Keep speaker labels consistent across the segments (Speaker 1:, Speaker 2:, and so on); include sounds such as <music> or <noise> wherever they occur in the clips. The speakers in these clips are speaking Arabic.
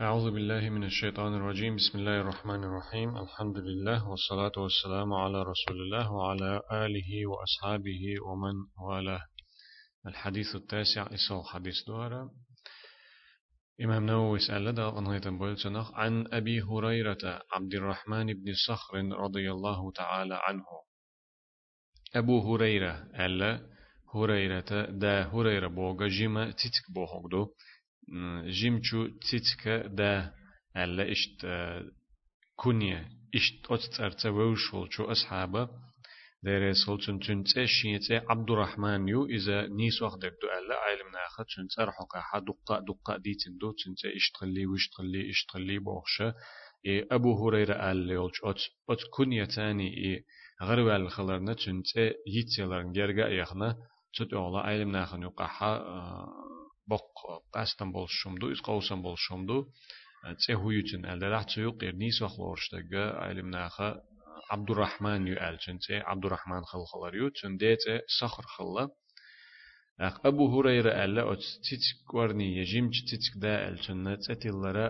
Speaker 1: أعوذ بالله من الشيطان الرجيم. بسم الله الرحمن الرحيم. الحمد لله والصلاة والسلام على رسول الله وعلى آله وأصحابه ومن والاه. الحديث التاسع إسو حديث دورة إمام نووي سأل دا عن أبي هريرة عبد الرحمن بن صخر رضي الله تعالى عنه. أبو هريرة ألا هريرة دا هريرة بوغا جيما تتك بوغدو جيمچو تيتكا دا ألا إشت كونيا إشت أتتر تووشول شو أصحابه دير سولتن تنتسي شينتسي عبد الرحمن يو إذا نيس وقت دو ألا عالم ناخد تنتسي رحوكا حا دقا دقا ديتن دو تنتسي إشتغلي وإشتغلي إشتغلي بوخشة إيه أبو هريرة ألا يولج أت أت كونيا تاني إيه غرب الخلرنا تنتسي يتسيلرن جرغا يخنا تت أولا عالم ناخن يقا حا بق قاستن بولشومدو إز قوسن بولشومدو تسهويتن ألا راح تسيو قير نيس وخلورشتغا علم ناخا عبد الرحمن يؤال تنتي عبد الرحمن خل خلر يو تنديت صخر خلا أخ أبو هريرة ألا أت تتك ورني يجيم تتك دا أل تن تتلرا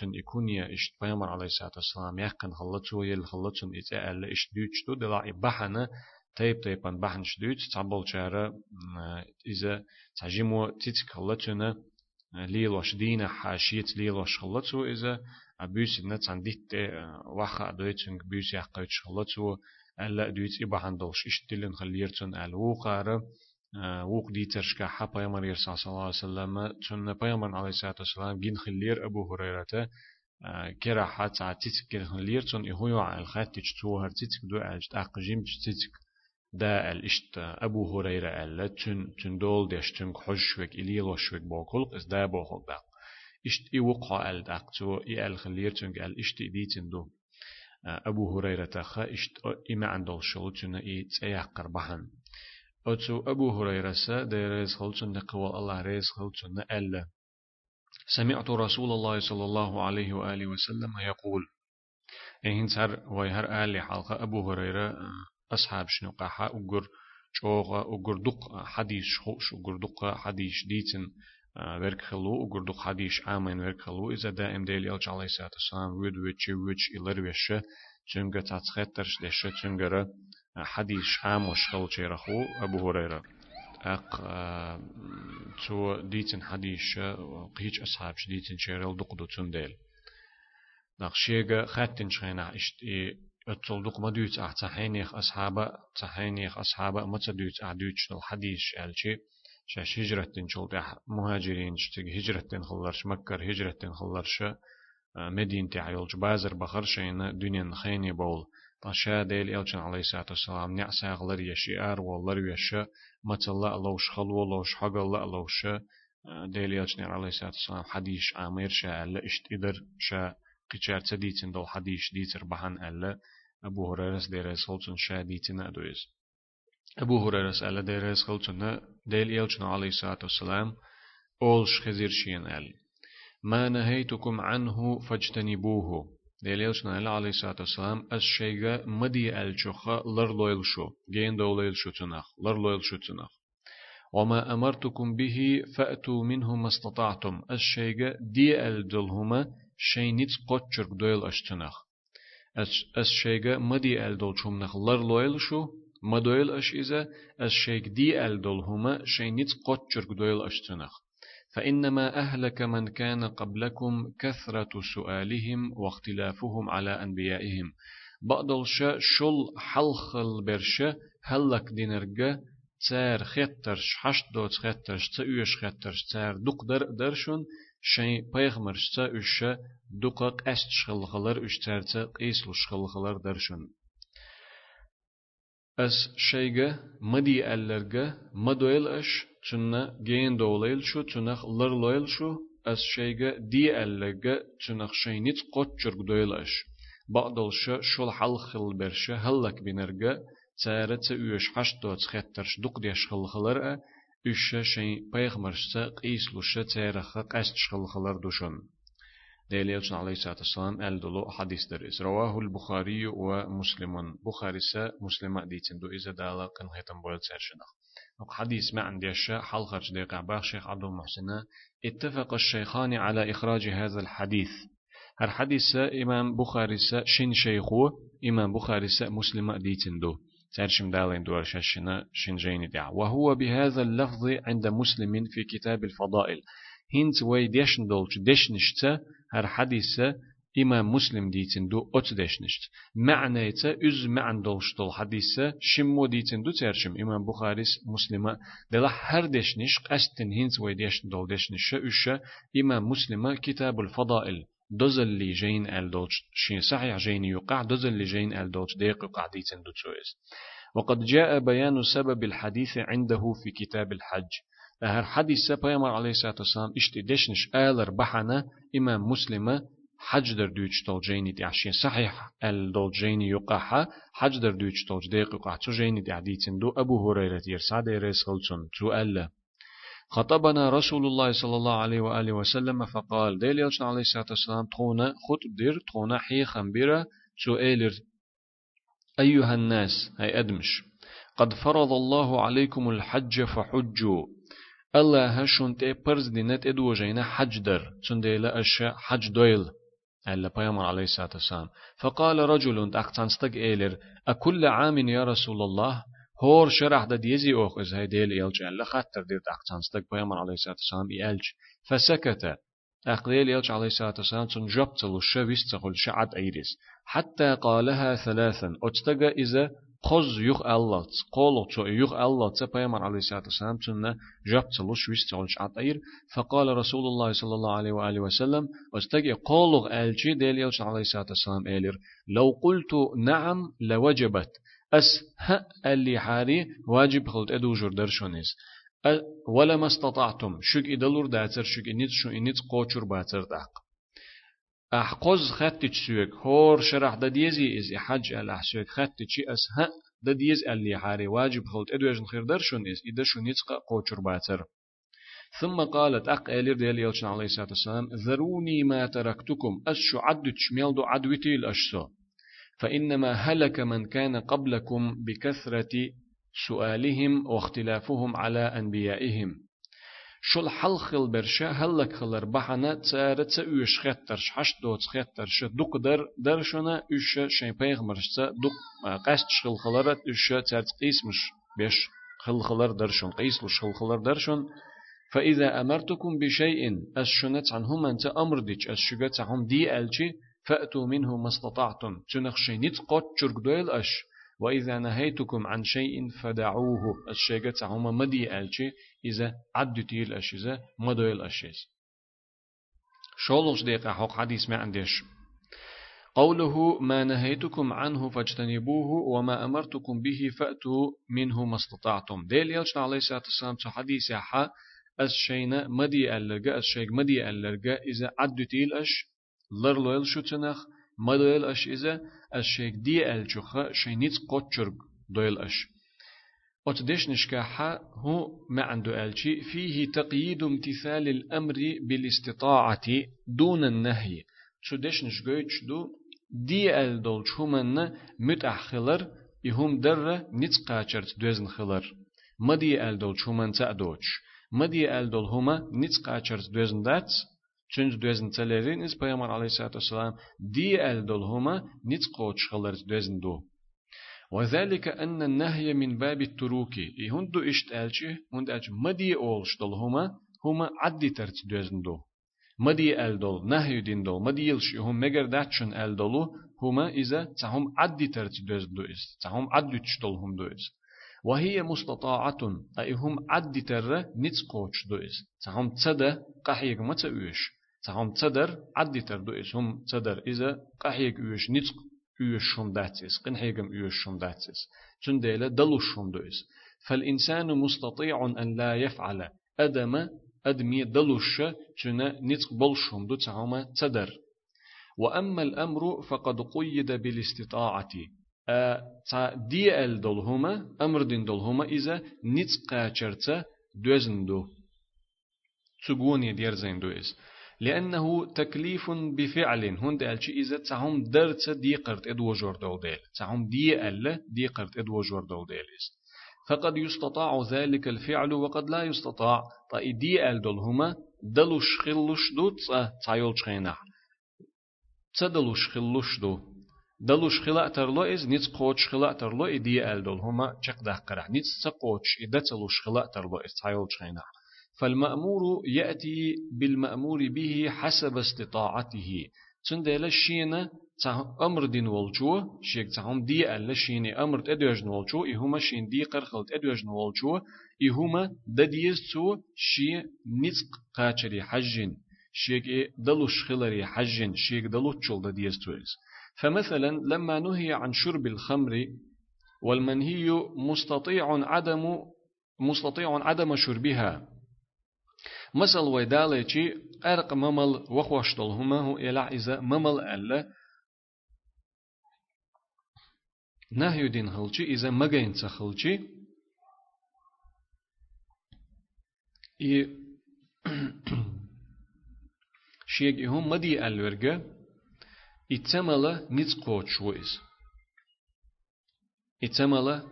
Speaker 1: تن يكونيا إشت بيامر عليه الصلاة والسلام يقن خلا تو يل خلا تن إتا ألا إشت ديوش تو دلا إبحنا تيب تيبان بحن شدوت تعبل شارة إذا تعجمو تتك خلا تنا ليلوش دينا حاشيت ليلوش خلا تو إذا أبيس نت عن ديت واخا دويتشنج بيس يحقيت شغلتو ألا دويت إبا عندلش إشتلن خليرتن الوقارة وق ديترش كحا بيامر يرسى صلى الله عليه وسلم تن بيامر عليه الصلاة والسلام جين خلير أبو هريرة كرا حات عتيتك كرا خلير تن إهو على الخات تجتوهر تيتك دو أجت أقجيم تيتك دا الاشت أبو هريرة ألا تن تن دول ديش تن حجوك إليلوشوك بوكل إس دا بوكل دا إشت إي وقع ال دقتو إي ال خلير تنك ال إشت إديتن دو. أبو هريرة تخا إشت إما عندل شلو تنا إي تسيحقر بحن. أتو أبو هريرة سا دي ريز خلتن نقوال الله ريز خلتن ألا سمعت رسول الله صلى الله عليه وآله وسلم يقول إن سر ويهر آلي حلقة أبو هريرة أصحاب شنو قاحة أقر شوغة أقر دق حديث شخوش أقر دق حديث ديتن verkhalu ugurduk hadish amen verkhalu iza daim deli elç alayhi salatu wassalam wid wich wich ilar weshe çünga tatsxetter deshe çüngara hadish amosh khal cherahu abu hurayra أق تو ديتن حديش قيج أصحاب ديتن شيرل دقدو تندل نقشيغا خاتن شخينا اشت اتل دق ما ديت أحتحينيخ أصحابة تحينيخ أصحابة ما تديت أعديت الحديث ألشي شاش هجرتين شول مهاجرين شتك هجرتين خلرش مكر هجرتين خلرش مدينة تعيولج بازر بخر شينا دنيا خيني بول. طاشا ديل إلشن عليه الصلاة والسلام نعسى غلر يشيار والر يشا متلا لوش خلو لوش حق الله لوش ديل إلشن عليه الصلاة والسلام حديش عامير شا ألا إشت إدر شا. قيشار تديتن دول حديش ديتر بحن ألا أبو هريرة دير سلطن شا ديتن أدويز أبو هريرة سأل دير سلطن ديل إلشنا عليه الصلاة والسلام أولش خزير شين أل. ما نهيتكم عنه فاجتنبوه. ديل إلشنا عليه الصلاة والسلام أس شيغا مدي ألشوخا لر لويل شو. جين دوليل شو تنخ لر لويل شو تنخ وما أمرتكم به فأتوا منه ما استطعتم. شيغا دي ألدلهما شينيت قوتشرك دويل أشتنخ أس شيغا مدي ألدل شمنخ لر لويل شو مدويل أش إذا الشيك دي ألدول هما شينيت قطشرك دويل أشتنخ فإنما أهلك من كان قبلكم كثرة سؤالهم واختلافهم على أنبيائهم. بقدل شا شل حلخل برشا هلك دينرجا تار خطرش حشت دوت خطرش تأيش خطرش تار دق در درشون شي بيغمرش تأيش دقق أست شخلخلر أش تار تقيس لشخلخلر درشون اس شيغا مدي ألرغا مدويل اش تنا جين دوليل شو تنخ لر لويل شو اس شيغا دي ألرغا تنخ شينيت قوتشرغ دويل اش بعضل شو شول حل خل برشا هلك بنرغا تارت üyeş haş dot xetterş duq diş xil peyğmərsə qisluşa taraxa qast xilxılar duşun دليل عليه الصلاة والسلام الدلو حديث درس رواه البخاري ومسلم بخاري سا مسلم ديتن دو إذا دالا كان هيتم بويل سيرشنخ حديث ما عندي الشيء حلقة دقيقة باخ شيخ عبد المحسن اتفق الشيخان على إخراج هذا الحديث هر حديث إمام بخاري شين شيخو إمام بخاري مسلم ديتندو ترشم دالين دور شاشنا شنجين دع وهو بهذا اللفظ عند مسلم في كتاب الفضائل. هنت وي ديشن دولش ديشنشتا هر حديث إمام مسلم ديتن دو أت ديشنشت. معنى تا أز معنى دولش دول حديث شمو ديتن دو ترشم إمام بخاريس مسلمة دلا هر ديشنش قستن هنت وي ديشن دول ديشنش أشا إمام مسلمة كتاب الفضائل. دوزل لي جين ال دوتش شين صحيح جين يقع دوزل لي جين ال دوتش ديق يقع ديتن دو تشويس وقد جاء بيان سبب الحديث عنده في كتاب الحج هر حديث بيامر عليه الصلاة والسلام اشتي دشنش آلر بحنا إمام مسلمة حج در دوش تول جيني دي عشين صحيح ال دول جيني يقاحا حج در دوش تول ديق يقاح تو جيني دي عديتن دو أبو هريرة يرساد يرسخلتن تو ألا خطبنا رسول الله صلى الله عليه وآله وسلم فقال ديل يلشن عليه الصلاة والسلام تخونا خطب دير تخونا حي خنبيرة سؤال أيها الناس هاي أدمش قد فرض الله عليكم الحج فحجوا. الله هشون تي برز دينت إدو جينا حج در. تنديلا أش حج دويل ألا بيامر عليه الصلاة والسلام. فقال رجل تأقتنستق إيلر أكل عام يا رسول الله؟ هور شرح دا ديزي أوخ إز هاي ديل إلج ألا خطر دير تأقتنستق بيامر عليه الصلاة والسلام إلج فسكت أقليل يلج عليه الصلاة والسلام تن جبتل الشويس تقول شعد أيريس حتى قالها ثلاثا أتتقى إذا قز يخ الله قولو تو يخ الله تبايمر عليه الصلاة والسلام تن جبتل الشويس تقول شعد أير فقال رسول الله صلى الله عليه وآله وسلم أتتقى قولو ألجي ديل يلج عليه الصلاة والسلام إلير لو قلت نعم لوجبت أس ها اللي حاري واجب خلط أدو جردر شونيز. ولا استطعتم. شك إدلور داتر شك إنيت شو إنيت قوچر باتر داق. أحقز خط تشوك هور شرح دديزي إز حج على حسوك خط تشي أس ها دديز اللي حاري واجب خلط أدو يجن خير درشون إز إذا شو نيت قوچر باتر. ثم قالت أق إلير ديال يلشن عليه الصلاة والسلام ذروني ما تركتكم. أس شو عدو تشميل دو عدوتي الأشسو فإنما هلك من كان قبلكم بكثرة سؤالهم واختلافهم على أنبيائهم. شل حلخل برشا هلك خلر بحنا تسارة تسأوش خطرش حش دوت خطرش دوك در درشنا اش شين پیغمرش دوك قست شل خلرت اش تسارت قيسمش بيش خل خلر درشون قيس لش خل خلر درشون فإذا أمرتكم بشيء أشنت عنهم أنت أمر ديش أشجت عنهم دي ألشي فأتوا منه ما استطعتم. تنخشي نتقوت شرق دويل أش. وإذا نهيتكم عن شيء فدعوه. الشيء هما مدي ألشي. إذا عدتي الأشيزة مدوي الأشيز شولوش دقيقة حق حديث ما عنديش. قوله ما نهيتكم عنه فاجتنبوه وما أمرتكم به فأتوا منه ما استطعتم. ديل يلشنا عليه الصلاة والسلام حديث حا. الشيء مدي ألرقا الشيء مدي ألرقا إذا عدتي الأش لرلويل شو تنخ مدويل أش إذا الشيك دي الجوخة شينيت قوتشرق دويل أش أتدش نشكاحة هو ما عنده ألشي فيه تقييد امتثال الأمر بالاستطاعة دون النهي شو دش نشكويتش دو دي ال دول شومن متأخلر يهم در نتقاشرت دوزن خلر مدي ال دول شومن تأدوش مدي ال دول هما نتقاشرت دوزن داتس Çünkü düzün telerin is Peygamber aleyhissalatu vesselam di el dol huma nit qoç xalar düzün do. وذلك أن النهي من باب التروك يهندو إشت ألشي هند ألش مدي أولش دول هما عدي ترت دوزن دو. مدي أل دول نهي دين دول مدي يلش هم مگر داتشن أل دولو هما إذا تهم عدي ترت دوزن دو إس تهم عدي تشتول هم دو إس وهي مستطاعة أي هم عدي تر نتسقوش دو إس تهم تصدى قحيق متى أوش تهم تصدر عدي تر دو إس هم تصدر إذا قحيق أوش نتسق أوش شم داتس قنحيقم أوش شم داتس تنديلا دلوش شم دو إس فالإنسان مستطيع أن لا يفعل. أدم أدمي دلوش تنا نتق بلشم دو تهم تصدر وأما الأمر فقد قيد بالاستطاعة. تا دي ال دولهما أمر دين دولهما اذا نيتس قاچرتا دوزندو تسغوني دير زيندو اس لأنه تكليف بفعل هند ألشي إذا تهم درت دي قرت إدو جور دول ديل تهم دي ألا دي قرت إدو جور دول ديل فقد يستطاع ذلك الفعل وقد لا يستطاع طيدي ألدل هما دلوش خلوش دو تايول شخينح تدلوش خلوش دو دلوش خلا ترلو إز نيت قوش خلا ترلو إدي ألدل هما چق دقرح نيت تقوش إدا تلوش خلا ترلو إز تايول شخينح فالمأمور يأتي بالمأمور به حسب استطاعته. تندل شينا أمر دين والجو شيك تهم دي ألا شيني أمر تدوجن والجو إهما شين دي قرخل تدوجن والجو إهما دديز تو شي نزق قاچري حجين. شيك دلوش خلري حجين شيك دلو تشول دديز تويز فمثلا لما نهي عن شرب الخمر والمنهي مستطيع عدم مستطيع عدم شربها. مثل ويدالي أرق ممل وخوشتل هما هو إلع إذا ممل ألا. نهي دين خلچي إذا مجين إي <clears throat> شيء هم مدي الورجة إتملا نتقوت شويس إتملا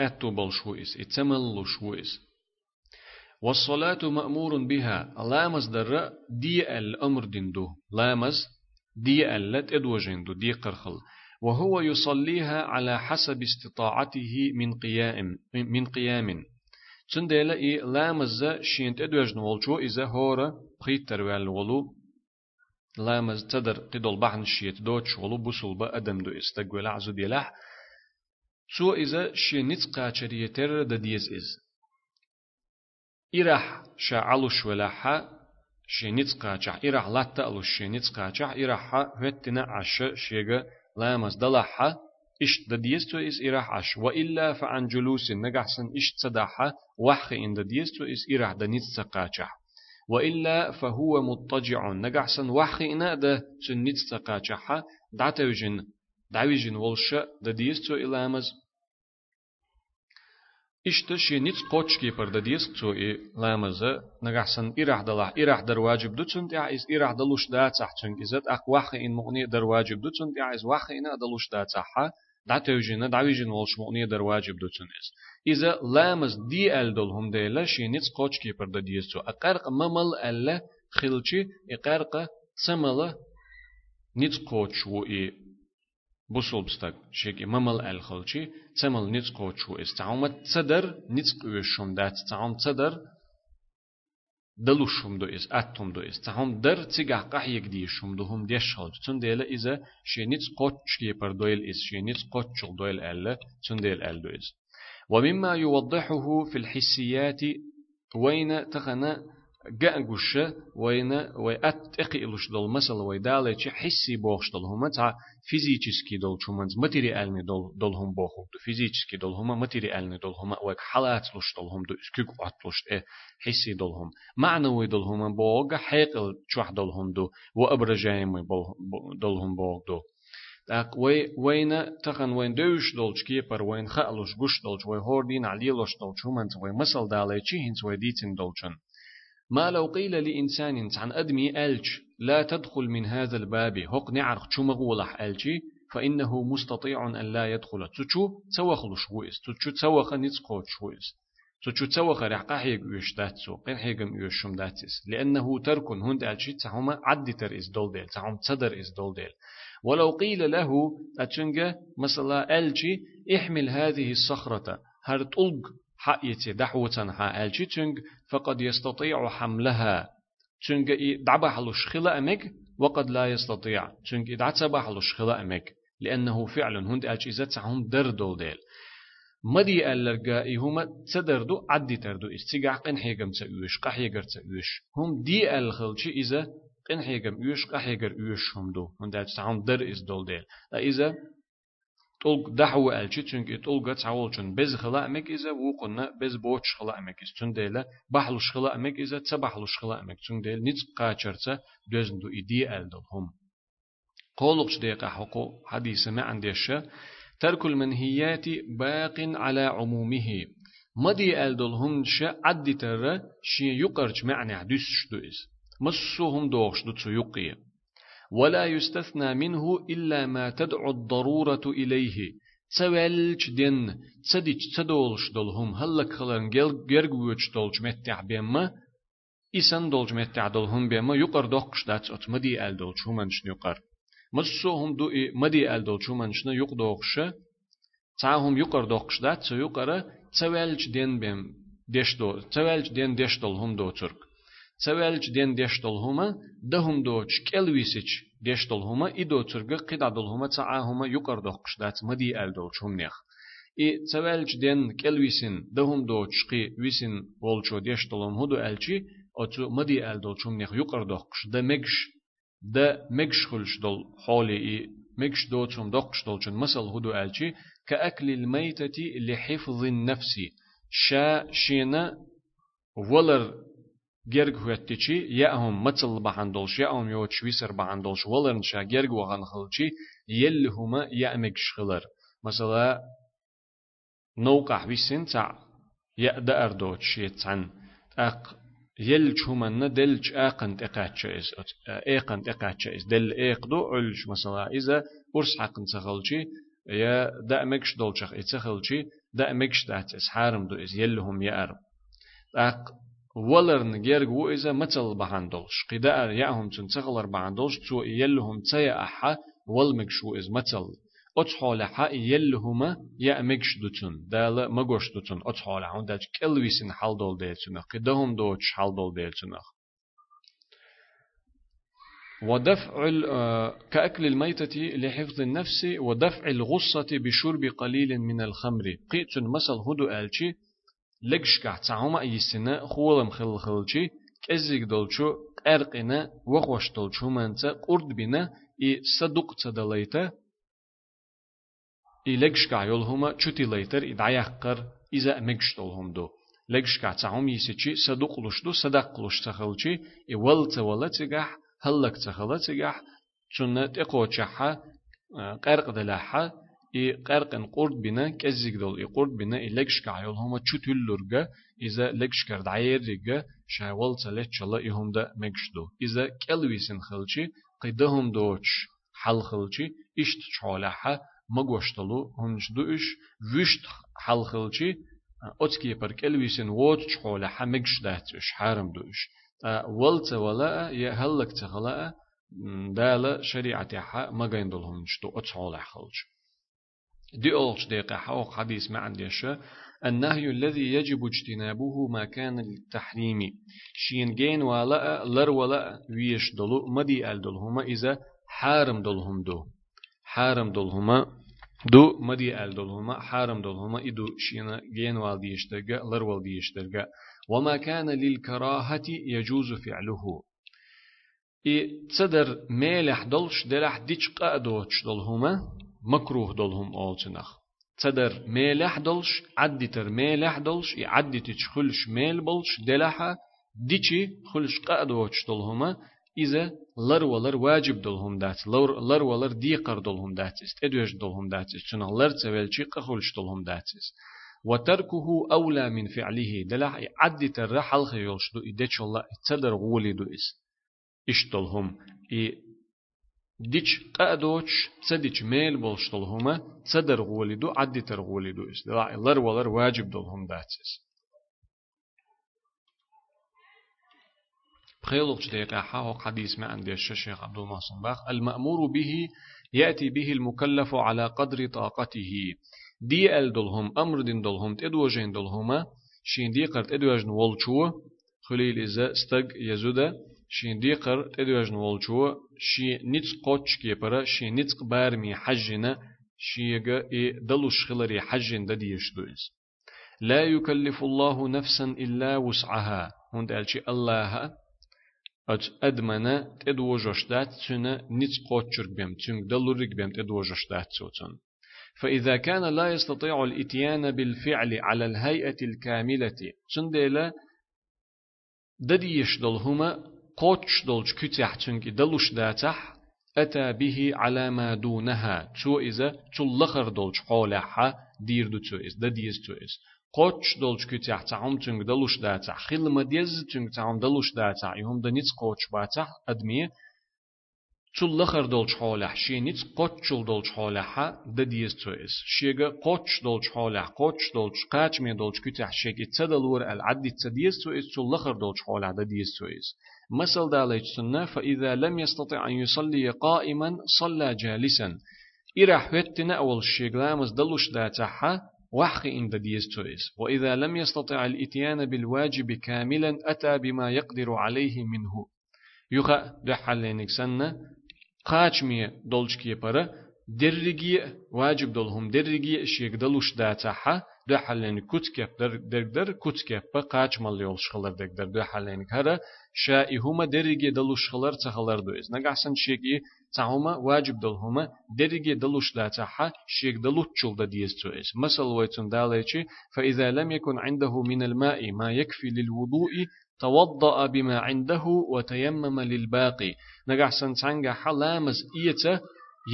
Speaker 1: أتوبل شويس إتمل شويس والصلاة مأمور بها لامز در دي الأمر دندو لامز دي الت ادوجندو دي قرخل وهو يصليها على حسب استطاعته من قيام من قيام تندلا إي لامز شينت ادوجن والجو إذا هورا بخيتر والولو لامز تدر قدول بحن شيت دوتش ولو بسول با أدم دو استقوال عزو ديلاح سو إذا شينت قاچريتر دا ديز إز. إرح شعلوش ولاحا شينت قاچع إرح لاتا ألوش شينت قاچع إرح هتنا عش شيغا لامز دلحا إشت دديستو إس إرح عش. وإلا فعن جلوس نجحسن إشت صداحا وحق إن دديستو إس إرح دنيت سقاچح وإلا فهو مضطجع. نجحسن وحق إن ده سنيت سقاچحا دعتوجن دعوجن ولش دديستو إلامز. إشت شي نيت قوتش كي پر دديس تو إي لامزة نجحسن إرح دلح إرح در واجب دوتسن تيع إس إرح دلوش دا تحتن إزت. أق واخ إن مغني در واجب دوتسن تيع إس واخ إن دلوش دا تحا دا توجينا دعويجن والش مغني در واجب دوتسن إس إذا لامز دي أل دلهم ديلا شي نيت قوتش كي پر دديس تو. أقرق ممل ألا خلشي إقرق سملا نيت قوتش و إي بوسول بستك شيك ممل الخلشي تمل نتقو شو استعوم تصدر نتق وشم دات تعوم تصدر دلوشم دو إس أتم دو إس. تعوم در تيجا قح يقدي شم دو هم ديش خلج تون ديلا إذا شي نتقو شكي پر دويل إس شي نتقو شل دويل ألا تون ديل أل دو إس. ومما يوضحه في الحسيات وين تخنا جأجوش وين ويأت إقيلوش دول مثل ويدالة حسي بوخش دول هما تا فيزيكسكي دول شومنز ماتيريالني دول دول هم بوخو دو فيزيكسكي دول هما ماتيريالني دول هما ويك حالات لوش دول هم دو اسكوك واتلوش إيه حسي دول هم. معنوي دول هما بوغا حيقل شوح دول هم دو وأبرجايم دول هم بوغ دو. تاق وي وين تخن وين دوش دولش كيبر وين خالوش قش دولش وي هوردين عليلوش دولش هما وي مسل دالي هنس وي ديتن دولشن ما لو قيل لإنسان عن أدمي ألج لا تدخل من هذا الباب هق نعرق شو مغولح ألجي فإنه مستطيع أن لا يدخل تشو توخل شويس تشو توخ نتقوت شويس تشو توخ رحقا حيق يوش داتسو قين حيقم يوشم داتس لأنه ترك هند ألجي تهما عد تر إز دول ديل تهم تصدر إز دول ديل ولو قيل له أتشنجا مثلا ألجي إحمل هذه الصخرة. هر تلق حقيتي دحوة حا ألجي تنج فقد يستطيع حملها. تنج دعبح خلا أمك وقد لا يستطيع. تنج دعتبح خلا أمك لأنه فعلا هند ألجي إذا هم دردول ديل مدي ألرقا هما تدردو عدي تردو استيقع قن حيقم تأويش قحيقر تأويش. هم دي الخلشي إذا قن حيقم يوش قحيقر يوش هم دو. هند ألجي هم در إز دول ديل. إذا تولق دحو ألشي چونك تولق تعول چون بز خلا أمك إذا وقنا بز بوش خلا أمك إذا. چون ديلا بحلوش خلا أمك إذا تبحلوش خلا أمك چون ديل نيت قاچرتا دوزن دو إدي ألدل هم. قولقش ديقا حقو حديث ما عنديش. ترك المنهيات باق على عمومه. مدي ألدل هم شا عدي ترى شي يقرج معنى حديث شدو إز. مسوهم دوغش دو يقيه ولا يستثنى منه إلا ما تدعو الضرورة إليه. تسوالج دين تسديج تدولش دولهم هلك خلرن جرجوش دولج متع بيما. إسان دولج متع دولهم بيما يقر دوقش دات أت مدي أل دولج همانش يقر. مسوهم دو مدي أل دولج همانش يق دوقش تعهم يقر دوقش دات سو يقر تسوالج دين بيم ديش دو تسوالج دين ديش دولهم دو ترك. تسوالج دين ديش دولهما دهم دوش كلويسيش ديشتل هما إدو ترغ قدادل هما تعا هما يقر دوقش دات مدي أل دوش هم نيخ. إي تسوالج دين كل ويسن دهم دوش قي ويسن والچو ديشتلهم هدو ألچي أتو مدي أل دوش هم نيخ يقر دوقش دا مكش دا مكش خلش دول حالي إي مكش دوتهم دوقش دولچن مثل هدو ألچي كأكل الميتة لحفظ النفس شا شينا ولر جرگ هوتشي يأهم مثل بعندولش يأهم يو تشويسر بعندولش ولرن شا جرگ وغن خلشي يلي هما يأمك شخلر مثلا نوقع بيسن تاع يأدا أردوتش يتعن أق يل شومن دلج أقنت إقاتش إز إقنت إقاتش إز دل إقدو علش مثلا إذا أرس حقن تخلشي يا دا مكش دولشخ إتخلشي دا مكش دات إس حارم دو إز يلهم يأرم أق ولرن جرج وإذا مثل بهاندولش قداء يأهم تنتغلر بهاندولش تو يلهم تيا أحا والمكشو إز مثل أتحول حا يلهما يا مكش دوتون دال مغوش دوتون أتحول عون داج كلويسن حال دول ديلتون قدهم دوتش حال دول ديلتون ودفع كأكل الميتة لحفظ النفس ودفع الغصة بشرب قليل من الخمر قيت مثل هدو ألشي لقشكع تعوما يسنا خولم خل خلشي كزيك دولشو قرقنا وخوش دولشو منتا قرد بنا إي صدق تدليتا إي لقشكع يولهما چوتي ليتر إي دعيقر إذا مقش دولهم دو لقشكع تعوم يسيچي صدق لشدو صدق لش تخلشي إي ولت ولتگح هلك تخلتگح چون تقوچحا قرق دلاحا إي قرقن قرد بنا كزيك دول إي قرد بنا إي لكش كعيول هما چوتل لرغا إذا لكش كرد عير رغا شاول تلت شلا إهم دا مكشدو إذا كلويسن خلشي قيدهم دوش حل خلشي إشت چالحا مگوشتلو هنش دوش وشت حل خلشي أتكي بر كلويسن ووت چالحا مكش داتش حارم دوش ولت ولا يهلك تخلا دالا شريعتها مغيندلهم شتو أتشالح خلش دي أولش دقيقة حوق حديث ما عنديش النهي الذي يجب اجتنابه ما كان للتحريم شين جين ولا لر ولا ويش دلو مدي ال دلهما إذا حارم دلهم دو حارم دلهما دو مدي آل دلهما حارم دلهما إدو شين جين وال ديشترجا لر وال ديشترجا وما كان للكراهة يجوز فعله إي تصدر ميلح دلش دلح ديش قادوش دلهما مكروه دولهم أولتنخ تدر ميلح دولش عدتر ميلح دولش يعدت خلش ميل بولش دلحة ديشي خلش قادوش دولهما إذا لر ولر واجب دولهم دات. لر لر ولر ديقر دولهم داتس تدوش دولهم داتس شنو لر تولشي قخلش دولهم داتس وتركه أولى من فعله دلح عدت الرحل خيولش دو. إدتش الله تدر غولي دو إس إشتلهم إي ديش قادوش تسديش ميل بولشتل هما تسدر غوليدو عدي تر غوليدو إس لر ولر واجب دولهم داتس بخيلوش دقيقة حاو حديث ما عندي الشيخ عبد المحسن باخ المأمور به يأتي به المكلف على قدر طاقته. دي ال دولهم أمر دين دولهم تدوجين دولهما شين دي قرت ادواجن والشو خليل إذا استق يزودا شين ديقر تدوجن والجو شي نيتس قوتش كيبرا شي نيتس بارمي حجنا شيغا إي دلوش خلري حجن دديش دويس لا يكلف الله نفسا إلا وسعها. هند ألشي الله. أج أدمنا تدوجش دات تنا نيتس قوتشر بيم تنك دلورك بيم تدوجش دات سوتن. فإذا كان لا يستطيع الإتيان بالفعل على الهيئة الكاملة تندلا دديش دلهما قوتش دولش كتح تنك دلوش داتح أتى به على ما دونها تو إذا تلخر دولش حولها دير دو إز دديز تو إز قوتش دولش كتح تعم تنك دلوش داتح خيل مديز تنك تعم دلوش داتح يهم دنيت قوتش باتح أدمي تل لخر دولش حولح شي نيت قوتشل دولش حولح دا ديز تويس شيغا قوتش دولش حولح قوتش دولش قاچ مي دولش كتح شيغي تدلور العدي تديز تويس تل لخر دولش حولح دا ديز تويس مثل داليج سنة فإذا لم يستطع أن يصلي قائما صلى جالسا إرا حوتنا أول شيغلامز دلوش دا تحا وحقي إن ديز تويس وإذا لم يستطع الإتيان بالواجب كاملا أتى بما يقدر عليه منه. يخا دحلينك سنة. قاچمي دولشكي برا درجي واجب دولهم درجي شيك دلوش داتاحا دو حلين كتكب در در كتكب قاچ مال يول شخلر در در دو حلين كهرا شائي هما درجي دلوش خلر تخلر دو إز نقحسن شيكي تعهما واجب دلهما درجي دلوش داتاحا شيك دلوش چول دا ديز تو إز مثل ويتون داليچي فإذا لم يكن عنده من الماء ما يكفي للوضوء توضأ بما عنده وتيمم للباقي نجحسن تانجا حلامز إيتا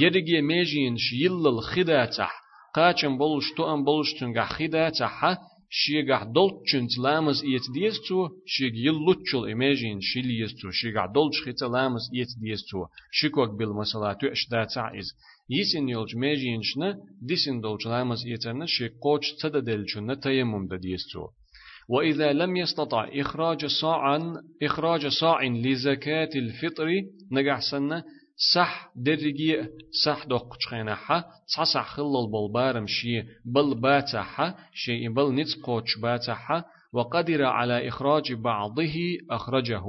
Speaker 1: يرجي ميجين شيل الخداتح قاچن بولش تو ام بولش تنجا خداتح شيغا دولتشنت لامز إيت ديستو شيغ يلوتشل إيماجين شيليستو شيغا دولتش خيتا لامز إيت ديستو شيكوك بالمسألة تو إشداتع إز يسين يولج ميجين شنا ديسين دولج لامز إيتنا شيغ قوش تددلشنا تيمم دا ديستو وإذا لم يستطع إخراج صاع إخراج صاع لزكاة الفطر نجح سنة صح درجي صح دوق حا صح خلل بالبارم شي بل باتحا شيء بل نتقوش باتحا وقدر على إخراج بعضه أخرجه.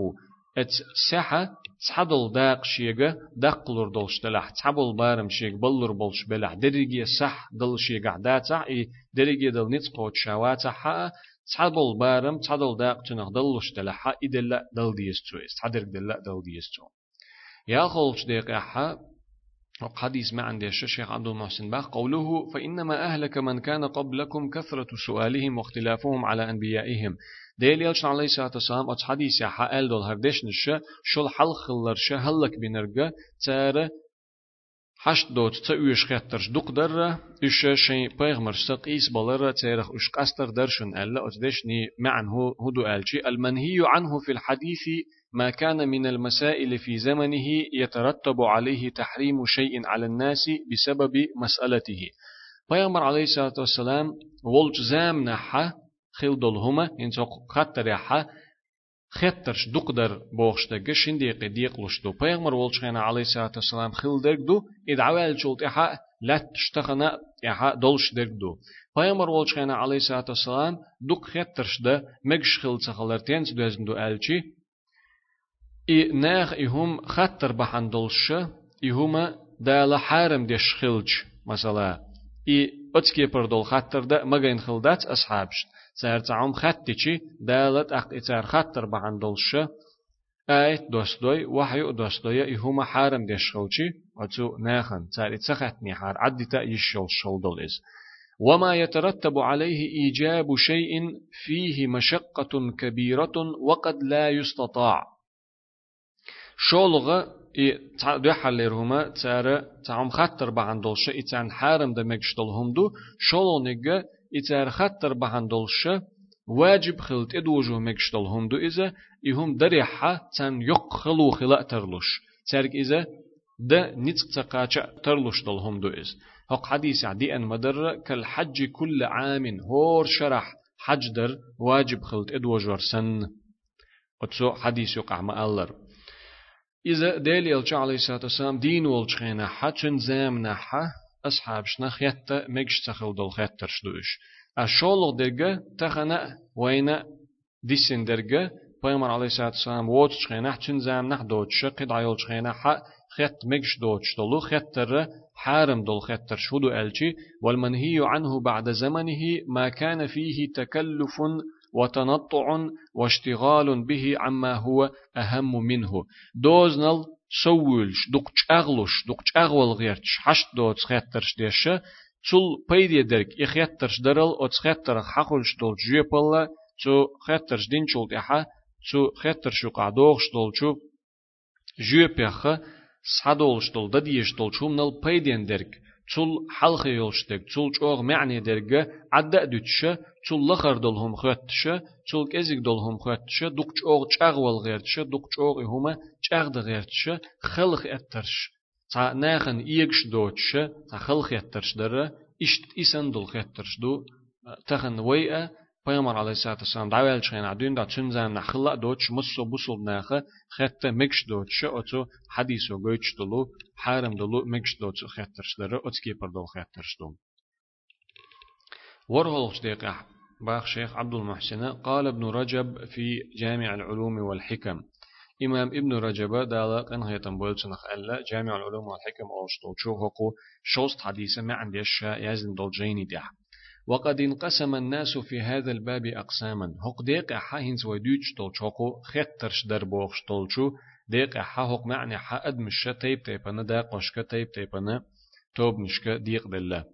Speaker 1: ات سحة تحدل داق شيغا دقلر دولش دلح تحبل بارم شيغ بلر بولش بلح درجي صح دل شيغ داتا اي درجي دل نتقوش شواتحا تعدل بارم تعدل داق تنخ دلش دلحا إدلا دل ديستو است حدرك دلا دل ديستو يا خلش ديق أحا حديث ما عندي الشيخ عبد المحسن باخ قوله فإنما أهلك من كان قبلكم كثرة سؤالهم واختلافهم على أنبيائهم. ديل يلشن عليه الصلاة والسلام أت حديث يا حال دول هردش نشا شل حل خلر شا هلك بنرجع تار حشت دوت تأويش خيطرش دوق در إش شيء بيغمر سقيس بلرة تيرخ إش قستر درشن ألا أتدشني معن هدو ألشي. المنهي عنه في الحديث ما كان من المسائل في زمنه يترتب عليه تحريم شيء على الناس بسبب مسألته. بيغمر عليه الصلاة والسلام ولج زام نحا خيل دولهما إنسو خطر يحا خطرش دقدر بوخشتك شنديق ديق دو بيغمر ولشخينا عليه الصلاة والسلام خل دو إد عوال شولت إحا لا تشتخنا إحا دولش دو. بيغمر ولشخينا عليه الصلاة والسلام دق خطرش ده مجش خل تخلر تينس دوزن دو ألشي إي ناخ إهم خطر بحن دولش إهما دالا حارم ديش خلج. مثلا إي أتكي بردول خطر ده مغين خلدات أصحابش سار تعم خطتشي دالت أخت إتار خطر بعن دولش آيت دوستوي وحي دوستوي إهما حارم ديش خلشي أتو ناخن سار إتسخت حار عدي تا يشل شل دولز وما يترتب عليه إيجاب شيء فيه مشقة كبيرة وقد لا يستطاع. شولغ إي دو حليرهما تار تعم خطر بعن دولش إتان حارم دمجش دولهم دو شولو نجا إتار خطر بهندلش واجب خلت إدوجو مكشتل هم دو إذا إهم دريحة تن يق خلو خلا ترلش ترك إذا ده نتق تقاچا ترلش دل هم دو إز. هق حديث عدي أن مدر كالحج كل عام هور شرح حج در واجب خلت إدوجو سن أتسو حديث يقع ما ألر. إذا ديلي الجع عليه الصلاة والسلام دين والجخينا حج زامنا حا أصحاب شنخ يتا مجش تخل دول خيتر شدوش أشولغ درجة تخنا وين ديسن درجة پیامبر علیه والسلام ووت شخينا حتن زام نح دوت شقد عيول شخينا ح خت مجش دوت شتلو خطر حارم دول خطر شودو ألشي والمنهي عنه بعد زمنه ما كان فيه تكلف وتنطع واشتغال به عما هو أهم منه. دوزنل سوولش دقچ اغلوش دقچ اغول غيرتش حشت دو تسخيترش ديشة تول بيدي درك إخيترش درل أو تسخيتر حقولش دول جيبالا تو خيترش دين چول تيحا تو خيترش قعدوغش دول چو جيبيخة سحدولش دول دديش دول چوم نل بيدين درك. تول حلخ يولشتك تول چوغ معني درجة عدا دوتشة تول لخر دولهم خوتشة تول كزيك دولهم خوتشة دوك چوغ چاغ والغيرتشة دوك چوغ هما چاغ دغيرتشة خلق اترش تا ناخن إيكش دوتشة تا خلق اترش دره إشت إسن دول خطرش دو تخن ويئة پیامبر علیه السلام دعوال چین عدون دا چون زن نخلا دوچ مسو بوسل نخه خط مکش دوچ اتو حدیث و گوچ دلو حرم دلو مکش دوچ خطرش داره اتکی پر دل خطرش دوم ورهولش دقيقة باخ شيخ عبد المحسن قال ابن رجب في جامع العلوم والحكم إمام ابن رجب دالا قن هيتم بولتنخ ألا جامع العلوم والحكم أوشتو شو هقو شوست حديثة ما عنديش يازن دول جيني ديح وقد انقسم الناس في هذا الباب أقساما. هق ديق حاهنز وديج تلشوكو خطرش در بوخش تلشو ديق حق معنى حد مش تيب تيبنا دا قشك تيب تيبنا توب نشك ديق دلا.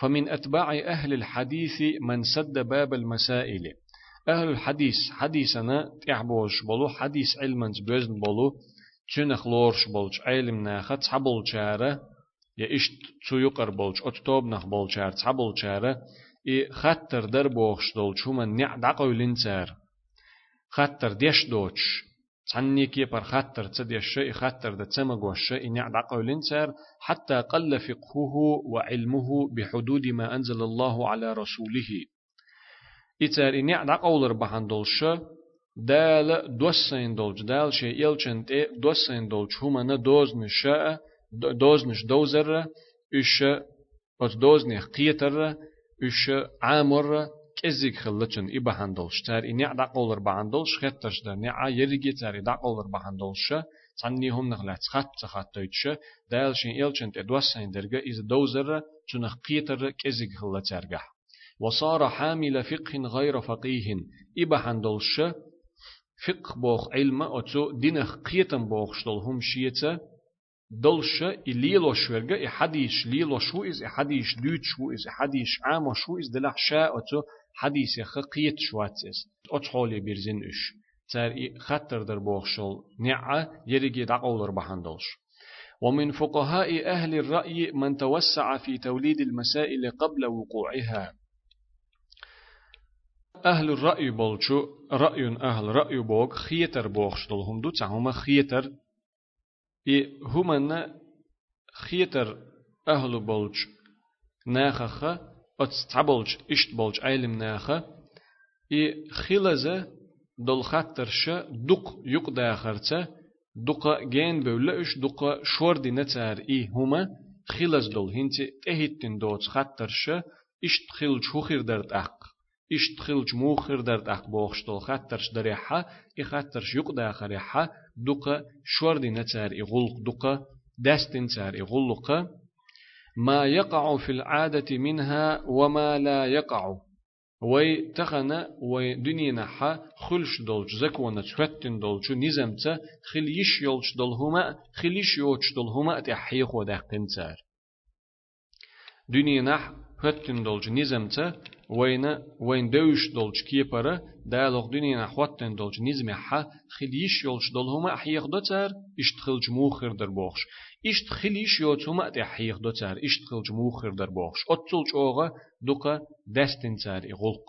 Speaker 1: فمن أتباع أهل الحديث من سد باب المسائل. أهل الحديث حديثنا تعبوش بلو حديث علما بوزن بلو تشنخ لورش بولش علم ناخت حبل شارة. يا إشت تسويقر بولش أتوب نخ بولشار شارة. إي خطر در بوخش دول شوما نع دقو لنسار خطر ديش دوش عني كي بر خطر تديش إي خطر دا تمغوش إي نع دقو لنسار حتى قل فقهه وعلمه بحدود ما أنزل الله على رسوله. إتار إي نع دقو لربحان دولش دال دوسين دولج دال شي إلچن تي دوسين دولج هما نا دوزنش دوزنش دوزر إش أت دوزنخ قيتر üş amor kezik khılçın i bahandolş tar ini da qolur bahandolş xettaş da ne a yerige tar da qolur bahandolş sanni hum naglat xat xat töyçü dal şin elçin te dwasayn derge iz dozer çuna qiytar kezik khılçarga وصار حامل فقه غير فقيه إبا حندلش فقه بوخ علم أتو دينخ قيتم بوخ شتلهم شيئة دلش إليلو شورجا إحديش ليلو شو إز إحديش دوت شو إز إحديش عام شو إز دلح شاء أتو حديث خقيت شواتس أتحولي بيرزين إش. تار خطر در بوخشل نعا يرجي دعولر بحندلش ومن فقهاء أهل الرأي من توسع في توليد المسائل قبل وقوعها. أهل الرأي بولشو رأي أهل رأي بوغ خيتر بوخشتل هم دو تسعهما خيتر خيتر أهل بولج ناخخ أتستعبولج إشت بولج عالم ناخ إي خلزة دل خطرش دق يق داخرته دق جين بولش دق شور دي نتار إي هما خلز دل هنتي تهيتن دوت خطرش إشت خلج خوخير درد أق إشت خلج موخر درد أق بوخشتل خطرش دريحة إي خطرش يق داخريحة دقة شوردي نتار إغلق دقة دستن تار إغلق. ما يقع في العادة منها وما لا يقع. وي تخنا وي دنيا نحا خلش دولج زكونا تفتن دولج نزمتا خليش يولج دولهما خليش يولج دولهما تحيخ ودقن تار دنيا نح فتن دولج نزمتا وين وين دوش دولج كيبرا دالوغ دنيا نحوتن دولج نزم حا خليش يولش دولهما أحيخ دوتر اشتخلج موخر در بوخش. اشتخليش يوتهما تحيخ دوتر اشتخلج موخر در بوخش. اتلج أوغا دوكا دستن تار إغلق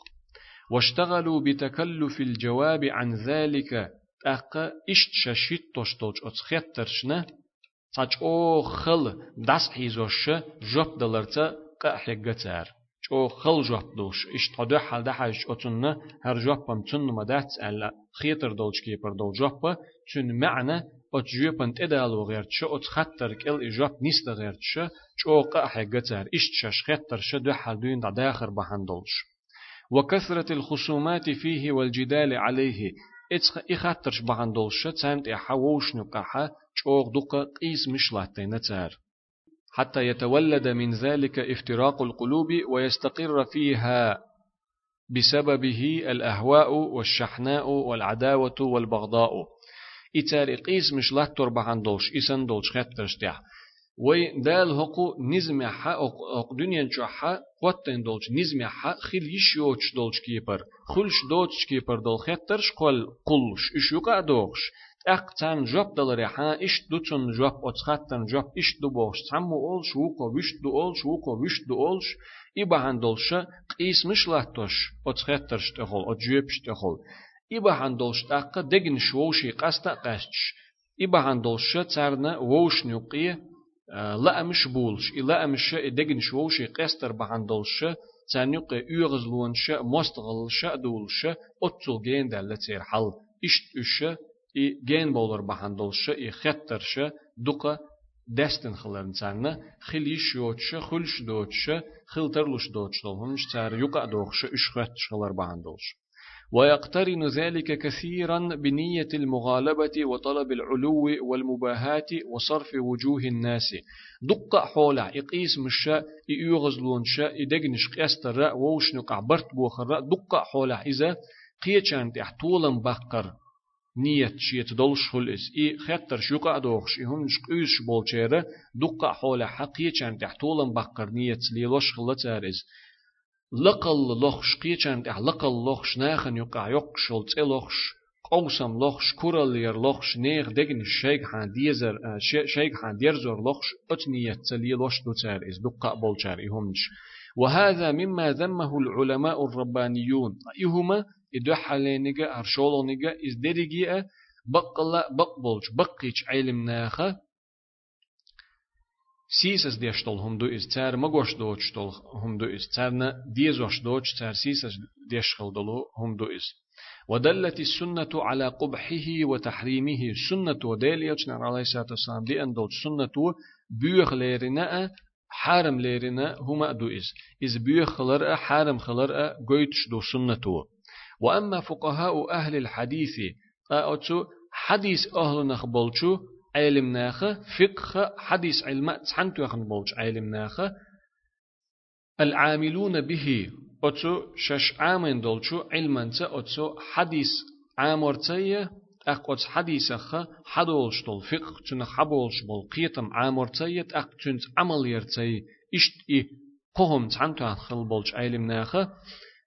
Speaker 1: واشتغلوا بتكلف الجواب عن ذلك. أقا اشت ششيت توشتولج اتخيترشنا تاج أو خل دست حيزوش جوب دلرتا قاحيق شو خل جواب دوش. إش تدا حال ده حاج أتونا هر جواب بام تون ما دات ألا خيتر دولش كي بر دول جواب تون معنى أت جواب أنت إدالو غير شو أت خطر كل جواب نيست غير شو شو قا حاجتار إش شش خطر شو ده حال دوين دا داخر بحن دولش وكثرة الخصومات فيه والجدال عليه إتخ إخطرش بحن دولش تانت إحووش نقاحة شو دقة قيس مش لاتين تار حتى يتولد من ذلك افتراق القلوب ويستقر فيها بسببه الأهواء والشحناء والعداوة والبغضاء. إتار قيس مش لا تربع عن دولش إسان دولش خطرش تيح وي دال هقو نزم حا دنيا جو حا قوتن دولش نزم حا خيل يشيوش دولش كيبر خلش دوتش كيبر دول خطرش قل قلش إش يقع دوغش اق تان جوب دلري حا اش دوتون جوب اتخاتن جوب اش دو بوش تامو اول شوكو وش دو اول شوكو وش دو اولش إبا هندولش قيس مش لاتوش اتخاترش تخول اتجوبش تخول إبا هندولش تاقا دقن شوشي قاستا قاسش إبا هندولش تارنا ووش نوقيه لا أمش بولش إلا أمش دقن شوشي قاستر بهندولش تانيق يغزلونش مستغلش دولش أتل جين دالتير حل إشت إش جين بولر بهندولش إي خطرش دقة دستن خلرن تانا خليش يوتش خلش دوتش خلترلش دوتش دولهم تار يقع دوخش إش خطش خلر بهندولش ويقترن ذلك كثيرا بنية المغالبة وطلب العلو والمباهاة وصرف وجوه الناس دق حولا إقيس مشا إيوغزلون شا إدقنش قيستر ووش نقع برت بوخر دق حولا إذا قيچان تح طولن بقر نية شيت دولش خلص إي خطر شوقع دوخش إهم نشقيش بولشيرة دق حولا حقيقة تح طولن بقر نية ليلوش خلص أرز. لقل لخش قيچان تح لقل لخش ناخن يقع يقشل تلخش قوسم لخش. كورالير لخش. نيغ دگن شيخ حان ديزر شيخ حان ديرزر لخش. اتنية تلي لوش دوتار إز دقا بولشار إهمش وهذا مما ذمه العلماء الربانيون إهما إدوحالينيغا أرشولونيغا إز دريجيا بقلا بقبولش بقيش علم ناخا سيسس ديشتول هم دو إز تار مغوش دوشتول هم دو إز تارنا ديزوش دوش تار سيسس ديشخل دلو هم دو إز. ودلت السنة على قبحه وتحريمه. سنة وديل يجنر عليه الصلاة والسلام؟ دي أندول سنة بيوخ ليرنا حارم ليرنا هما دو إز. إز بيوخ خلر حارم خلر قويتش دو سنة. وأما فقهاء أهل الحديث أتو حديث أهل نخبلشو علم ناخه فقه حديث علم تحنتو يخن بولج علم ناخه العاملون به أتو شش عامين دولشو علما أتو حديث عامرتية أقوت حديثة حدولش دول فقه تن حبولش بول قيتم عامرتية أق تنت عمل يرتي إشت إي قهم تحنتو خل بولج علم ناخه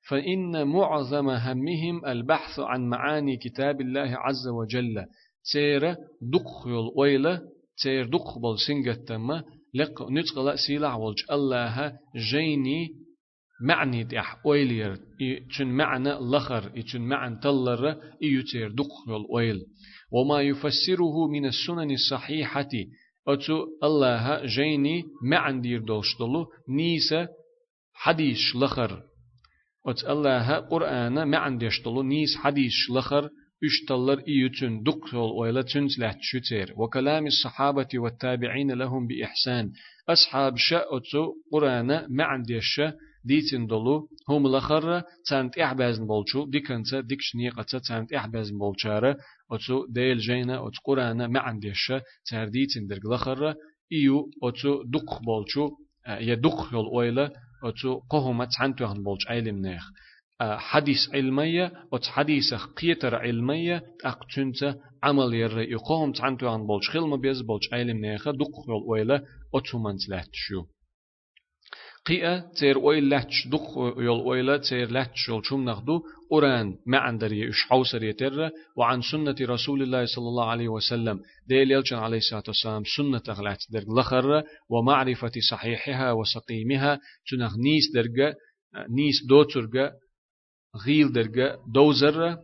Speaker 1: فإن معظم همهم البحث عن معاني كتاب الله عز وجل. تير دق يول ويلا تير دق بول سنجتما لق نتقلا سيلا والج الله جيني معني دح ويلير يتشن معنى لخر يتشن معنى تلر يتير دق يول ويل. وما يفسره من السنن الصحيحة أتو الله جيني معن دير دوشتلو نيسا حديث لخر. أت الله قرآن معن ديشتلو نيس حديث لخر اشتلر إيوتن دقل ويلا تنزلت شتير. وكلام الصحابة والتابعين لهم بإحسان. أصحاب شاءتو قرآن ما عندي الشا ديتن دلو هم لخر تانت إحبازن بولشو ديكنتا ديكش نيقتا تانت إحبازن بولشارة. أتو ديل جينا أت قرآن ما عندي الشا تار ديتن درق لخر إيو أتو دق بولشو يا دق يول ويلا أتو قهما تانتوهن بولش علم نيخ حديث علمية وت حديث قيتر علمية أقتنت عمل ير يقوم تعنتو عن بولش خلما بيز بولش علم نيخة دق يول ويلا أتومنت لاتشو قيا تير ويل لاتش دق يول ويلا تير لاتش يول شوم نخدو أوران ما عندر يش حوسر يتر وعن سنة رسول الله صلى الله عليه وسلم ديل يلجن عليه الصلاة والسلام سنة غلات درج لخر ومعرفة صحيحها وسقيمها تنغ نيس درجة نيس دوترجة غيل درجة دوزر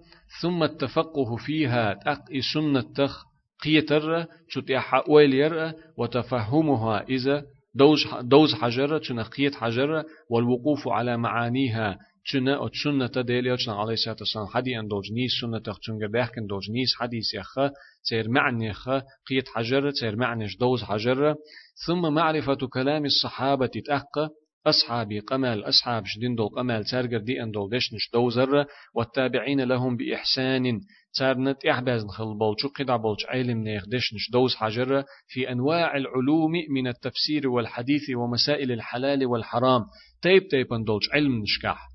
Speaker 1: ثم التفقه فيها تق سنة تخ قيتر تتيح ويلير وتفهمها إذا دوز دوز حجرة تنا قيت حجرة والوقوف على معانيها تنا سنة ديلي تنا عليه الصلاة والسلام حدي أن دوج نيس سنة تخ بيحكن دوج نيس حديث يخ تير معني يخ قيت حجرة تير معنيش دوز حجرة. ثم معرفة كلام الصحابة تتأقى أصحابي قمال أصحاب شدين دول قمال تارجر دي أن دول دشنش دوزر والتابعين لهم بإحسان تارنت إحباز نخل بولشو قدع بولش علم نيخ دشنش دوز حجر في أنواع العلوم من التفسير والحديث ومسائل الحلال والحرام. تيب تيب دولش علم نشكح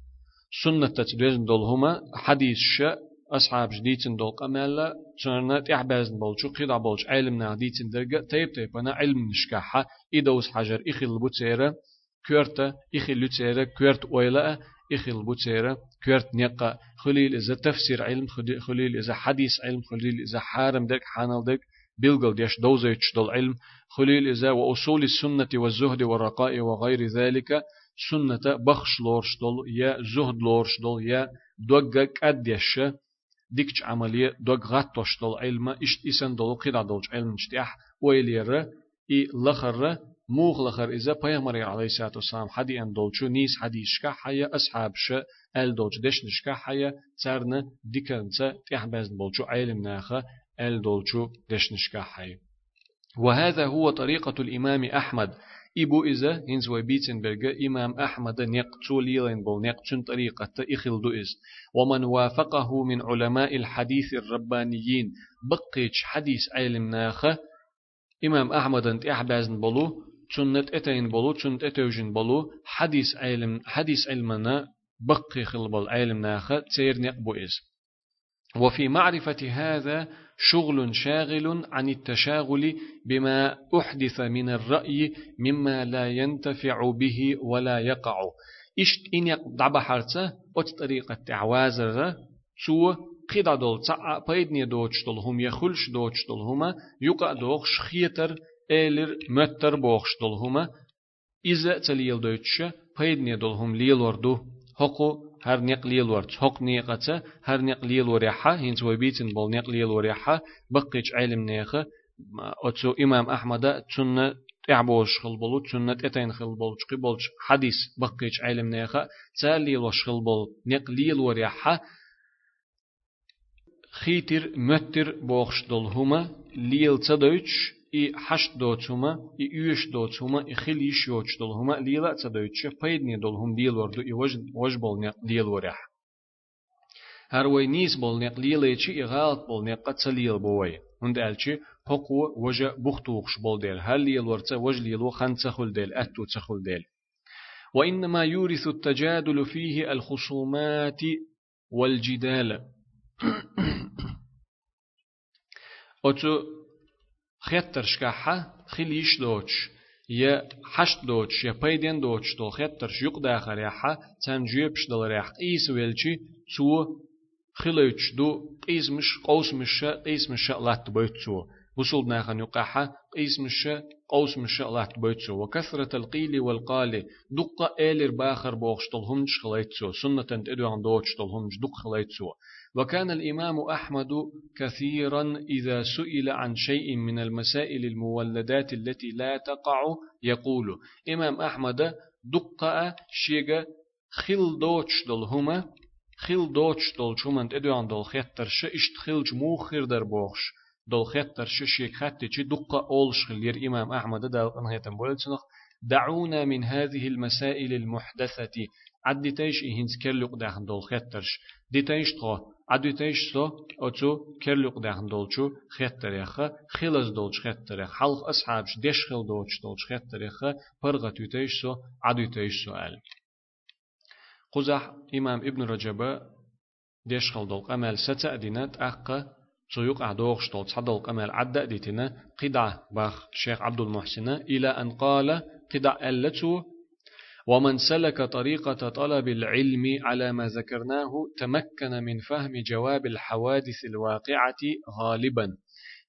Speaker 1: سنة تتبين دول هما حديث شاء أصحاب جديتن دول قمال تارنت إحباز بولشو قدع بولش علم ناديتن درجة تيب تيب أنا علم نشكحها إدوز حجر إخي البوتيرة كورتا إخي لوتسيرا كورت ويلا إخل بوتيرة كورت نيقا خليل إذا تفسير علم خليل إذا حديث علم خليل إذا حارم دك حانل دك بيلغل ديش دوزيتش دول علم خليل إذا وأصول السنة والزهد والرقاء وغير ذلك سنة بخش لورش دول يا زهد لورش دول يا دوغك أديش ديكش عملية دوغ غاتوش دول علم إشت إسان دول قيدا دولش علم اشتيح ويلير إي لخر موغ لخر إذا بيغمر عليه الصلاة والسلام حدي أن دولشو نيس حدي شكا حيا أصحاب ش أل دولش دش نشكا حيا تارنا ديكنسا تيح بازن بولشو علم ناخا أل دولشو دش نشكا حيا. وهذا هو طريقة الإمام أحمد. إبو إذا هنز وبيتنبرغ إمام أحمد نيق ليلين بول نيق تشن طريقة إخل دو إز. ومن وافقه من علماء الحديث الربانيين بقيتش حديث علم ناخه إمام أحمد أنت أحبازن بولو تشنت أتين بولو تشنت أتوجن بولو حديث علم حديث علمنا بقي خلبل علم ناخه تسير نيق إز وفي معرفة هذا شغل شاغل عن التشاغل بما أحدث من الرأي مما لا ينتفع به ولا يقع إشت إن يقضع حرته أت طريقة تعوازر سو قيدا دول تسعى بيدني دوش دول هم يخلش دوش دول هما يقع دوخش خيتر بوخش دول هما إذا تليل دوش بيدني دول هم ليل وردو حقو هر نقليل ورت حق نيقة هر نقليل وريحة هنت وبيتن بول نقليل وريحة بقيش علم نيخة أتسو إمام أحمد تسنة تعبوش خل بولو تسنة اتين خل بول چقي بولش حديث بقيش علم نيخة تاليل وشخل بول نقليل وريحة خيتر متر بوخش دول هما ليل تدوش и хаш доцума, и юш доцума, и хил иш йоч дол хума, лила ца дойче, пайдни дол хум дил варду, и вож, вож бол не дил варях. Har way nis bol ne lile chi i galt bol ne qat salil boy. Und elchi poqu waja buxtuqsh bol del. Hal lil warta waj lil khan tsakhul del attu tsakhul del. وإنما يورث التجادل فيه الخصومات والجدال. أتو خيتر شكاحة خليش دوتش يا حشت دوتش يا بيدين دوتش دول خيتر شيق داخل يحا تان جيبش دل ريح قيس ويلشي تو خليش دو قيس مش قوس مش قيس مش لات بيت تو وصل ناخن يقاحة قيس مش قوس مش لات بيت تو وكثرة القيل والقال دقة إلر باخر بوخش دلهمش خليت تو سنة تدو عن دوتش دلهمش دق خليت تو وكان الإمام أحمد كثيرا إذا سئل عن شيء من المسائل المولدات التي لا تقع يقول إمام أحمد دقة شيغا خل دوتش دل هما خل دوتش دل شومن تدوان دل خيتر ش إشت خلج موخر در بوخش. دل ش شيك خاتي چي دقة أولش خلير إمام أحمد دل انهيتن بولتنخ دعونا من هذه المسائل المحدثة. عدتيش إهنس كرلق داخن دول خيترش ديتيش تخو عدتيش سو أتو كرلق داخن دولشو خيتر يخا خلص دولش خيتر يخا حلق أصحابش ديش خل دولش دولش خيتر يخا برغة تيتيش سو عدتيش سؤال قزح إمام ابن رجب ديش خل دولق أمال ستا أدينات أقا سيوق أعدوغش دول تصدق أمال عدى ديتنا قدع باخ شيخ عبد المحسن إلى أن قال قدع ألتو ومن سلك طريقة طلب العلم على ما ذكرناه تمكن من فهم جواب الحوادث الواقعة غالبا.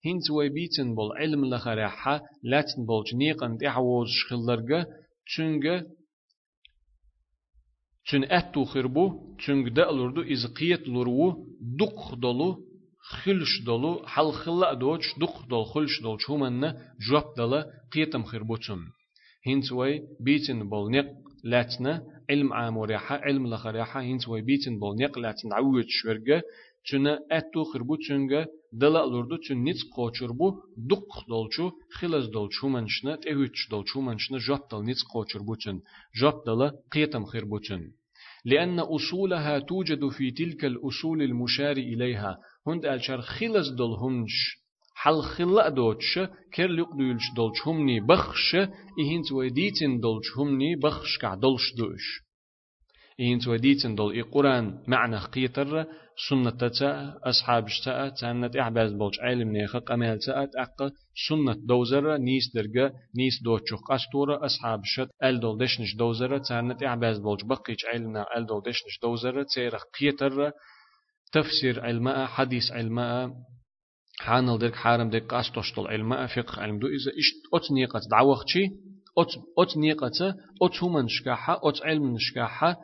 Speaker 1: هنت ويبيتن بول علم لخرحة لاتن بول جنيقا دعوز شخلرغة تشنغ تشن أتو خربو تشنغ دألردو إز قيت لرو دق دولو خلش دولو حل خلا دوش دق دول خلش دول شومن جواب دلا قيتم خربو تشن هنت وي بيتن بول نق لاتنا علم عاموريحة علم لخريحة هينت ويبيتن بول نيق لاتن عويت شورغة تنا أتو خربو تنغة دلا لوردو تن نيت قوچربو دق دولچو خلاز دولچو منشنا تهوچ دولچو منشنا جات دل نيت قوچربو تن جات دلا قيتم خربو تن لأن أصولها توجد في تلك الأصول المشار إليها هند ألشار خلاز دل همش حل خلا دوتش كر لق دولش دولش همني بخش إهنت وديتن دولش همني بخش كع دولش دوش إنت وديتن دول القرآن معنى قيتر سنة تتا أصحاب شتا تانت إعباز بولج علم نيخ قمال تات أق سنة دوزر نيس درجة نيس دوتشوخ قستورة أصحاب شت أل دول دشنش دوزر تانت إعباز بولج بقيج علمنا أل دول دشنش دوزر تيرخ قيتر تفسير علماء حديث علماء حانل درك حارم درك قاستوشتل علماء فقه علم دو إذا إشت أت نيقة دعوخشي أت أت نيقة أت همن شكاحة أت علم شكاحة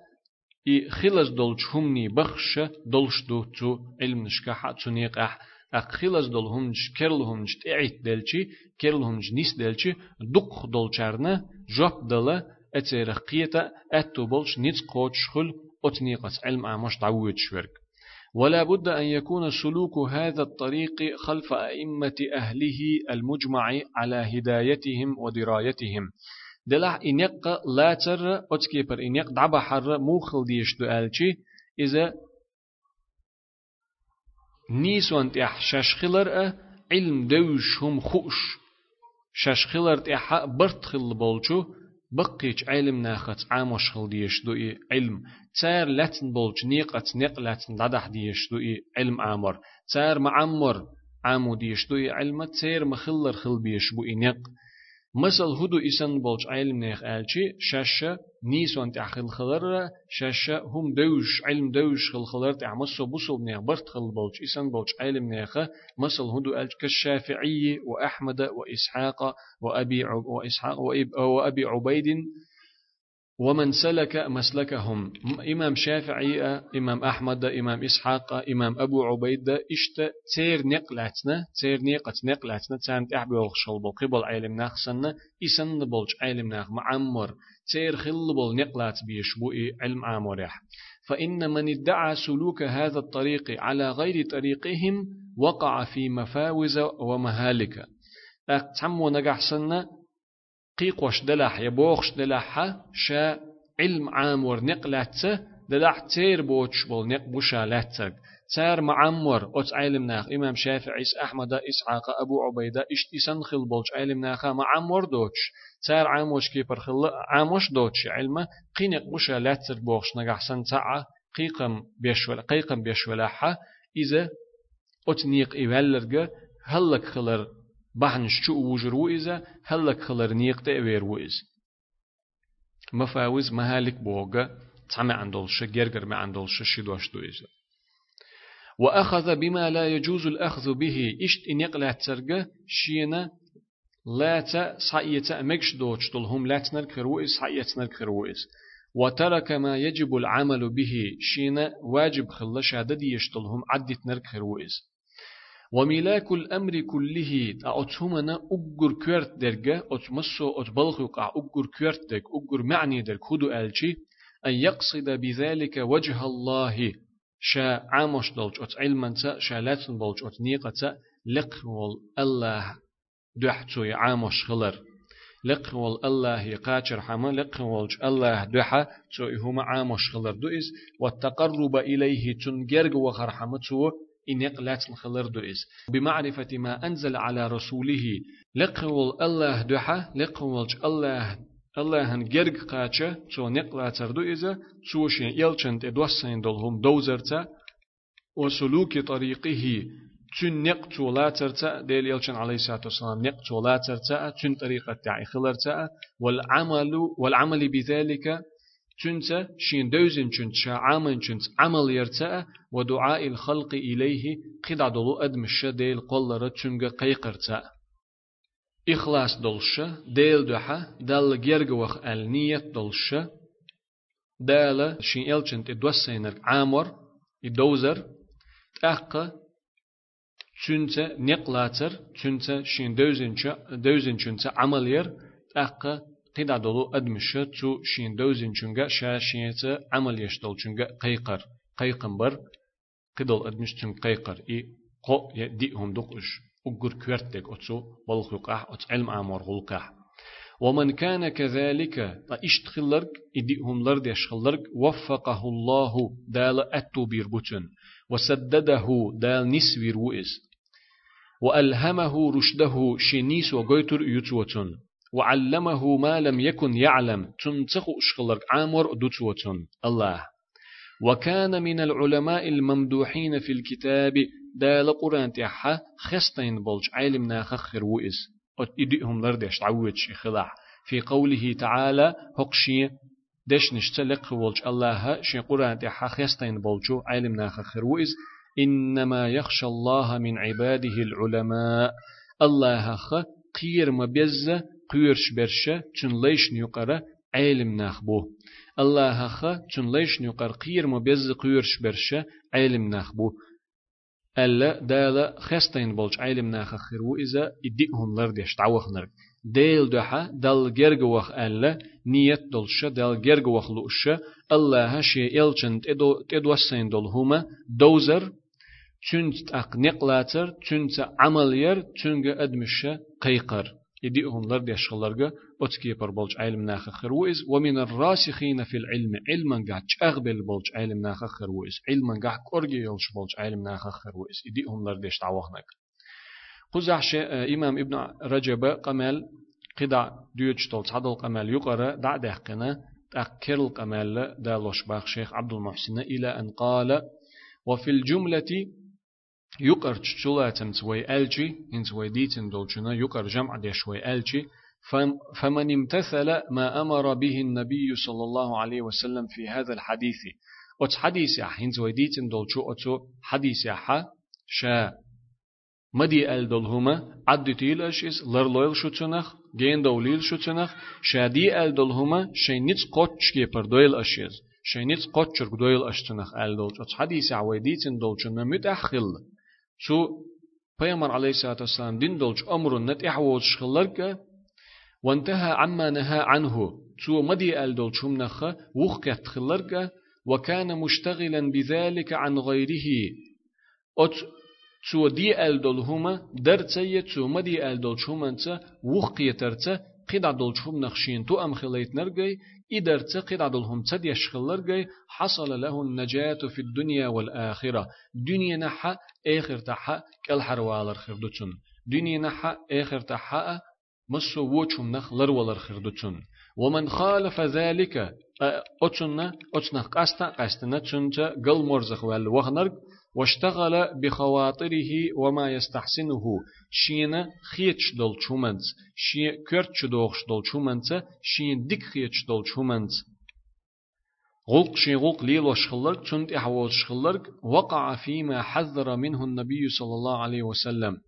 Speaker 1: إي خلص دولش همني بخش دولش دو تو علم شكاحة تو نيقح أق خلص دول همش كرل همش تعيت دلشي كرل همش نيس دلشي دق دولشارنا جوب دلا أتيرخ قيتا أتو بولش نيتس قوتش خل أت نيقة علم عمش دعوت شورك. ولا بد أن يكون سلوك هذا الطريق خلف أئمة أهله المجمع على هدايتهم ودرايتهم. دلع إنيق لا تر أتكيبر إنيق دعب حر موخل ديش دؤالشي إذا نيسوان تيح شاشخلر علم دوش هم خوش شاشخلر تيح برتخل بولشو بقيش علم ناخت عاموش خل ديش دوئي علم. تار لاتن بولج نيقت نيق لاتن لدح ديش دوئي علم عامر. تار معمر عامو ديش دوئي علم تار مخلر خل بيش بوئي نيق. مثل هدو إسان بولج علم نيخ آلشي شاشة نيسون تعخل خلر شاشة هم دوش علم دوش خل خلر تعمسو بوصل نيخ برت خل بولج إسان بولج علم نيخ مثل هدو آلش كالشافعي وأحمد وإسحاق وأبي وإسحاق وأبي عبيد ومن سلك مسلكهم إمام شافعي إمام أحمد إمام إسحاق إمام أبو عبيدة إشت تير نقلتنا تير نقت نقلتنا تانت أحبي بل قبل علم ناخسنا إسن بولج علم ناخ معمر تير خل بل نقلات بيشبوئي علم عامرح فإن من ادعى سلوك هذا الطريق على غير طريقهم وقع في مفاوز ومهالك. أقتم نجحسنا قيقوش دلح يبوخش دلح شا علم عامور نقلاتة دلح تير بوش بول نق بوشا لاتك تار معمر أت علم ناخ إمام شافعي أحمد إسحاق أبو عبيدة إشت إسان خل بولش علم ناخا معمر دوتش تار عاموش كيبر خل عاموش دوتش علمه قينق بوشا لاتك بوخش نجحسن تعا قيقم بيشول قيقم بيشولاحة إذا أت نيق إيوالرجة هلك خلر بحنش شو وجر وإذا هلك خلر نيق تأوير وإز مفاوز مهالك بوغا تعمى عندولش جرجر ما عندولش شدوش دو إذا وأخذ بما لا يجوز الأخذ به إشت إن يقلع ترجع شينا لا تا صحية مكش دوش هم لا تنركر وإز صحية تنركر وإز وترك ما يجب العمل به شينا واجب خلش عدد يشتلهم عدت نركر وإز وملاك الأمر كله أتهمنا أجر كورت درجة أتمسو أتبلغ أجر كورت درج أجر معني درج خدو ألشي أن يقصد بذلك وجه الله. شا عامش دولج أت علما شا لاتن بولج أت نيقة لقول الله. دحتو عامش خلر. لقول الله يقاتر حما لقول الله دحا تو هما عامش خلر. دوئز والتقرب إليه تنجرج وخر حمتو إنق لاتن خلر دوئز. بمعرفة ما أنزل على رسوله لقول الله دحا لقول الله الله هن جرق قاچه تو نقلا تردو إذا توشين يلچنت إدوسين دولهم دوزرتا وسلوك طريقه تن نق تولا ترتا ديل يلچن عليه الصلاة والسلام نق تولا ترتا تن طريقة تعي خلرتا والعمل والعمل بذلك تنت شين دوزن تنت شا عامن تنت عمل يرتا ودعاء الخلق إليه قد دولو أدمش ديل قلر تنغ قيقرتا إخلاص دولشة ديل دوحة دال جيرجوخ ألنية دولشة دال شين إلچنت إدوسينر عامر إدوزر تأقى تنت نقلاتر تنت شين دوزن دوزن تنت عملير تأقى قيدا دولو أدمشة تو شين دوزن چونغا شا شينتا عمل يشتول چونغا قيقر قيقنبر قدل أدمش تن قيقر إي قو يدي هم دقش أجر كورتك أتسو بالخلقح أت علم أمر غلقح ومن كان كذلك إشتخلرك إديهم لرد يشخلرك وفقه الله دال أتو بيربوتن وسدده دال نسوير وإز وألهمه رشده شنيس وغيتر يتوتن وعلمه ما لم يكن يعلم تنتخ أشخلرك عامر دوتوتون الله. وكان من العلماء الممدوحين في الكتاب دال قرآن تحا خستين بولج علم ناخخر وإس إدئهم لردش تعوج خلاع في قوله تعالى هقشي دش نشتلق ولج الله شي قرآن تحا خستين بولجو علم ناخخر وإس إنما يخشى الله من عباده العلماء. الله خ قير مبيز قيرش برشة تن ليش نيقرأ علم ناخبو الله خ تن ليش نيقر قير مبيز قيرش برشة علم ناخبو ألا دالا خستين بولج علم ناخخر وإذا إدئهم لردش تعوخنر ديل دحا دل جرجوخ ألا نيت دلشة دل جرجوخ لؤشة الله شيء إلچن تدو تدوسين دل هما دوزر تنت أق نقلاتر تنت عملير تنج أدمشة قيقر. يديهم لرد يشغلرجا أتكي بر بولج علم ناخ خرويز ومن الراسخين في العلم علما قاع أغبل بولج علم ناخ خرويز علما قاع كورجي يلش بولج علم ناخ خرويز يديهم لرد يشتعوهنك قزعش إمام ابن رجب قمال قدع ديوش تول صدل قمال يقرأ دع دهقنا تأكل قمال دالوش باخ شيخ عبد المحسن إلى أن قال وفي الجملة يقر تشولاتم تسوي ألجي إن تسوي ديتن دولشنا يقر جمع دي شوي ألجي فمن امتثل ما أمر به النبي صلى الله عليه وسلم في هذا الحديث. أت حديث تسوي ديتن دولشو أتو حديث يح شا مدي أل دولهما عد أشيس لر لويل شوتنخ جين دوليل شوتنخ شادي أل دولهما شي نيتس قوتش كيبر دويل أشيس شي نيتس قوتشر دويل أشتنخ أل دولش أت حديث عوي ديتن دولشنا متأخل شو پیغمبر عليه الصلاة والسلام دين دولش أمر نت إحوال شخلرك وانتهى عما نهى عنه. شو مدي أل دولش هم نخ وخكت خلرك وكان مشتغلا بذلك عن غيره. أت شو دي أل دول هما درتسية شو مدي أل دولش هم انت وخقيترت قيد دولش هم نخشين تو أم خليت نرجي إذا ارتقد عدلهم تد يشخلر حصل له النجاة في الدنيا والآخرة. دنيا نحا آخر تحا كل حروالر خردتون دنيا نحا آخر تحا مسو ووچم نخ لرولر خردتون ومن خالف ذلك أتنا أتنا قاستا قاستنا تشنجا قل مرزخ والوغنرق واشتغل بخواطره وما يستحسنه. شين خيتش دول شومنز شين كرتش دوخش دول شومنز شين ديك خيتش دول شومنز غلق شين غلق ليل وشخلرك تشند إحوال شخلرك وقع فيما حذر منه النبي صلى الله عليه وسلم.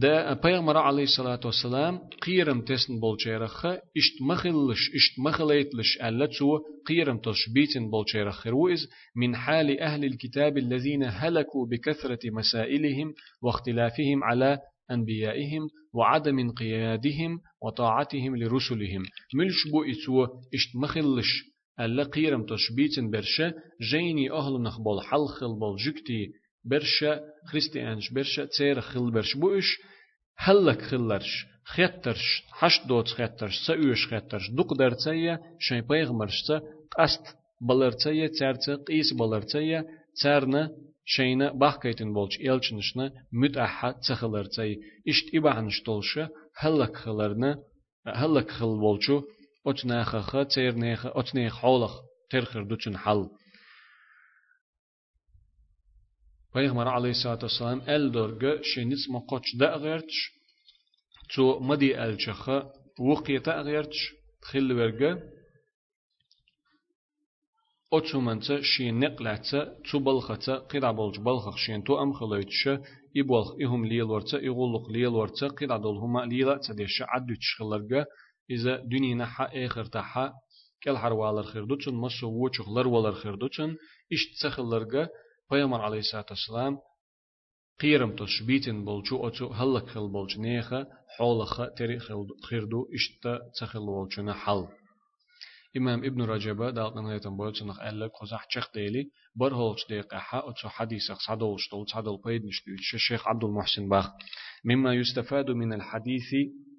Speaker 1: دا پیغمبر علیه الصلاة والسلام قیرم تسن بولچيرخ اشت مخلش اشت مخليتلش ألتسو قيرم تشبيتن بولچيرخ روئز من حال أهل الكتاب الذين هلكوا بكثرة مسائلهم واختلافهم على أنبيائهم وعدم انقيادهم وطاعتهم لرسلهم. ملش بو إتو اشت مخلش ألا قيرم تشبيتن برشا جيني أهل نخبول حلخل بول جكتي برشا خريستيانش برشا تير خل برش بوش هلك خلرش خيترش حش دوت خيترش سأوش خيترش دوق درتسيا شاي بيغمرش قست بلرتسيا ترتس قيس بلرتسيا ترنا شينا بحكيتن بولش إلچنشنا متأحا تخلرتسي إشت إبعنش تولشا هلك خلرنا هلك خل بولشو أتناخ خا تيرنيخ أتنيخ حولخ ترخر دوتشن حل. پیغمبر علی صلوات و سلام ال درګه شینیس ما قچ د غیرتش چو مدی ال چخه وقیت غیرتش تخیل ورګه أو چومنچ شی نقلاته چو بلخته قیدا بولج بلخ شین تو ام خلویتش ای بولخ ای هم لیل ورچه ای غولق لیل ورچه قیدا دول هما لیل چه دیش عد چ خلرګه ایز دنی نه ها اخر ته ها کل هر والر خردوچن مسو وچخلر والر خردوچن اشت سخلرګه پیامبر علیه السلام قيرم توش بيتن بولچو أتو هلك خل بولچ نيخا حولخ تري خيردو اشتا تخل بولچنا حل. إمام ابن رجب دالقن هيتن بولچنخ ألا قزح چخ ديلي بر هولچ ديقا حا أتو حديث صدول شتول صدول بيد نشتو. الشيخ عبد المحسن باخ. مما يستفاد من الحديث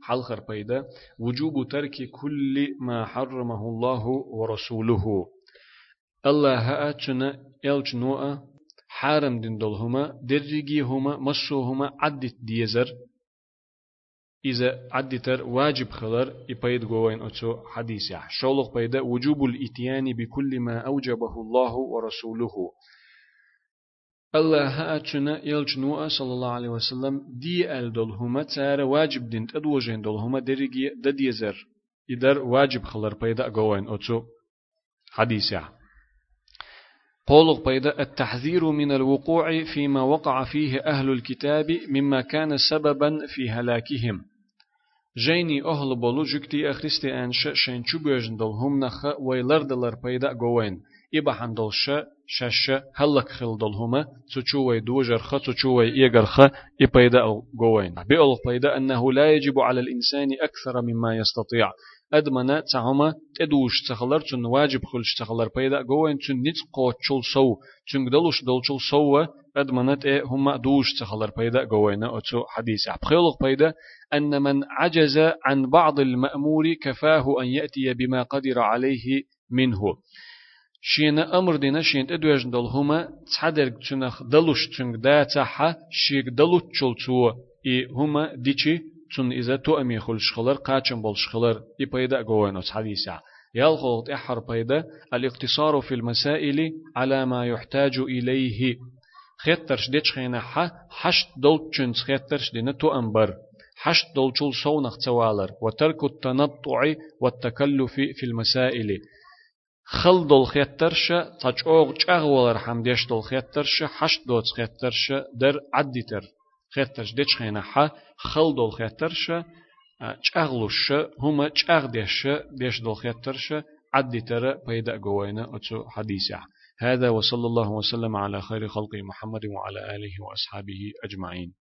Speaker 1: حلخر بيدا وجوب ترك كل ما حرمه الله ورسوله الله هاتشنا إلچ نوء حارم دول هما هما مشو هما عدت ديزر. إذا عدتر واجب خلر يبيد قوين أتو حديث يح. شولق وجوب الإتيان بكل ما أوجبه الله ورسوله. الله هاتشنا يلجنوا صلى الله عليه وسلم. دي دولهما تار واجب دين أدوجين دولهما درجي دديزر. إدر واجب خلر بيدا قوين أتو حديث قولق بيدا التحذير من الوقوع فيما وقع فيه أهل الكتاب مما كان سببا في هلاكهم. جيني أهل بولو جكتي أخريستي أنش شين چوبيجن دل هم نخ ويلر دلر بيدا قوين. إبا حندل ش شش هلك خل دل هما تشوي دوجر خ تشوي إيجر خ إبيدا قوين. بيدا أنه لا يجب على الإنسان أكثر مما يستطيع. أدمنا تعما تدوش تخلر تن واجب خلش تخلر بيدا قوين تن نت قوتشل سو تن دلوش دلشل سو أدمنت إيه هم دوش تخلر بيدا قوين أتو حديث بخيلق بيدا أن من عجز عن بعض المأمور كفاه أن يأتي بما قدر عليه منه. شين أمر دينا شين تدوش دل هما تحدر تنخ دلوش تنك دا تحا شيك دلوش تشل إي هما ديشي تون إذا تو أمي خل شخلر قاچن بول شخلر يبيدا جوانوس حديثا يالغوت إحر بيدا الاقتصار في المسائل على ما يحتاج إليه. خيترش ديش خينا حا حشت دول تشنس خيترش دينا تو أمبر حشت دول شول صونخ توالر وترك التنطع والتكلف في المسائل. خل دول خيترش تاج اوغ چاغولر حمديش دول خيترش حشت دوت خيترش در عدتر خيترش ديش خينا حا خل دول خيترش چاغلوش هما چاغ ديش ديش دول خيترش عدي ترى بيدا قوينا أتو حديثة هذا وصلى الله وسلم على خير خلق محمد وعلى آله وأصحابه أجمعين.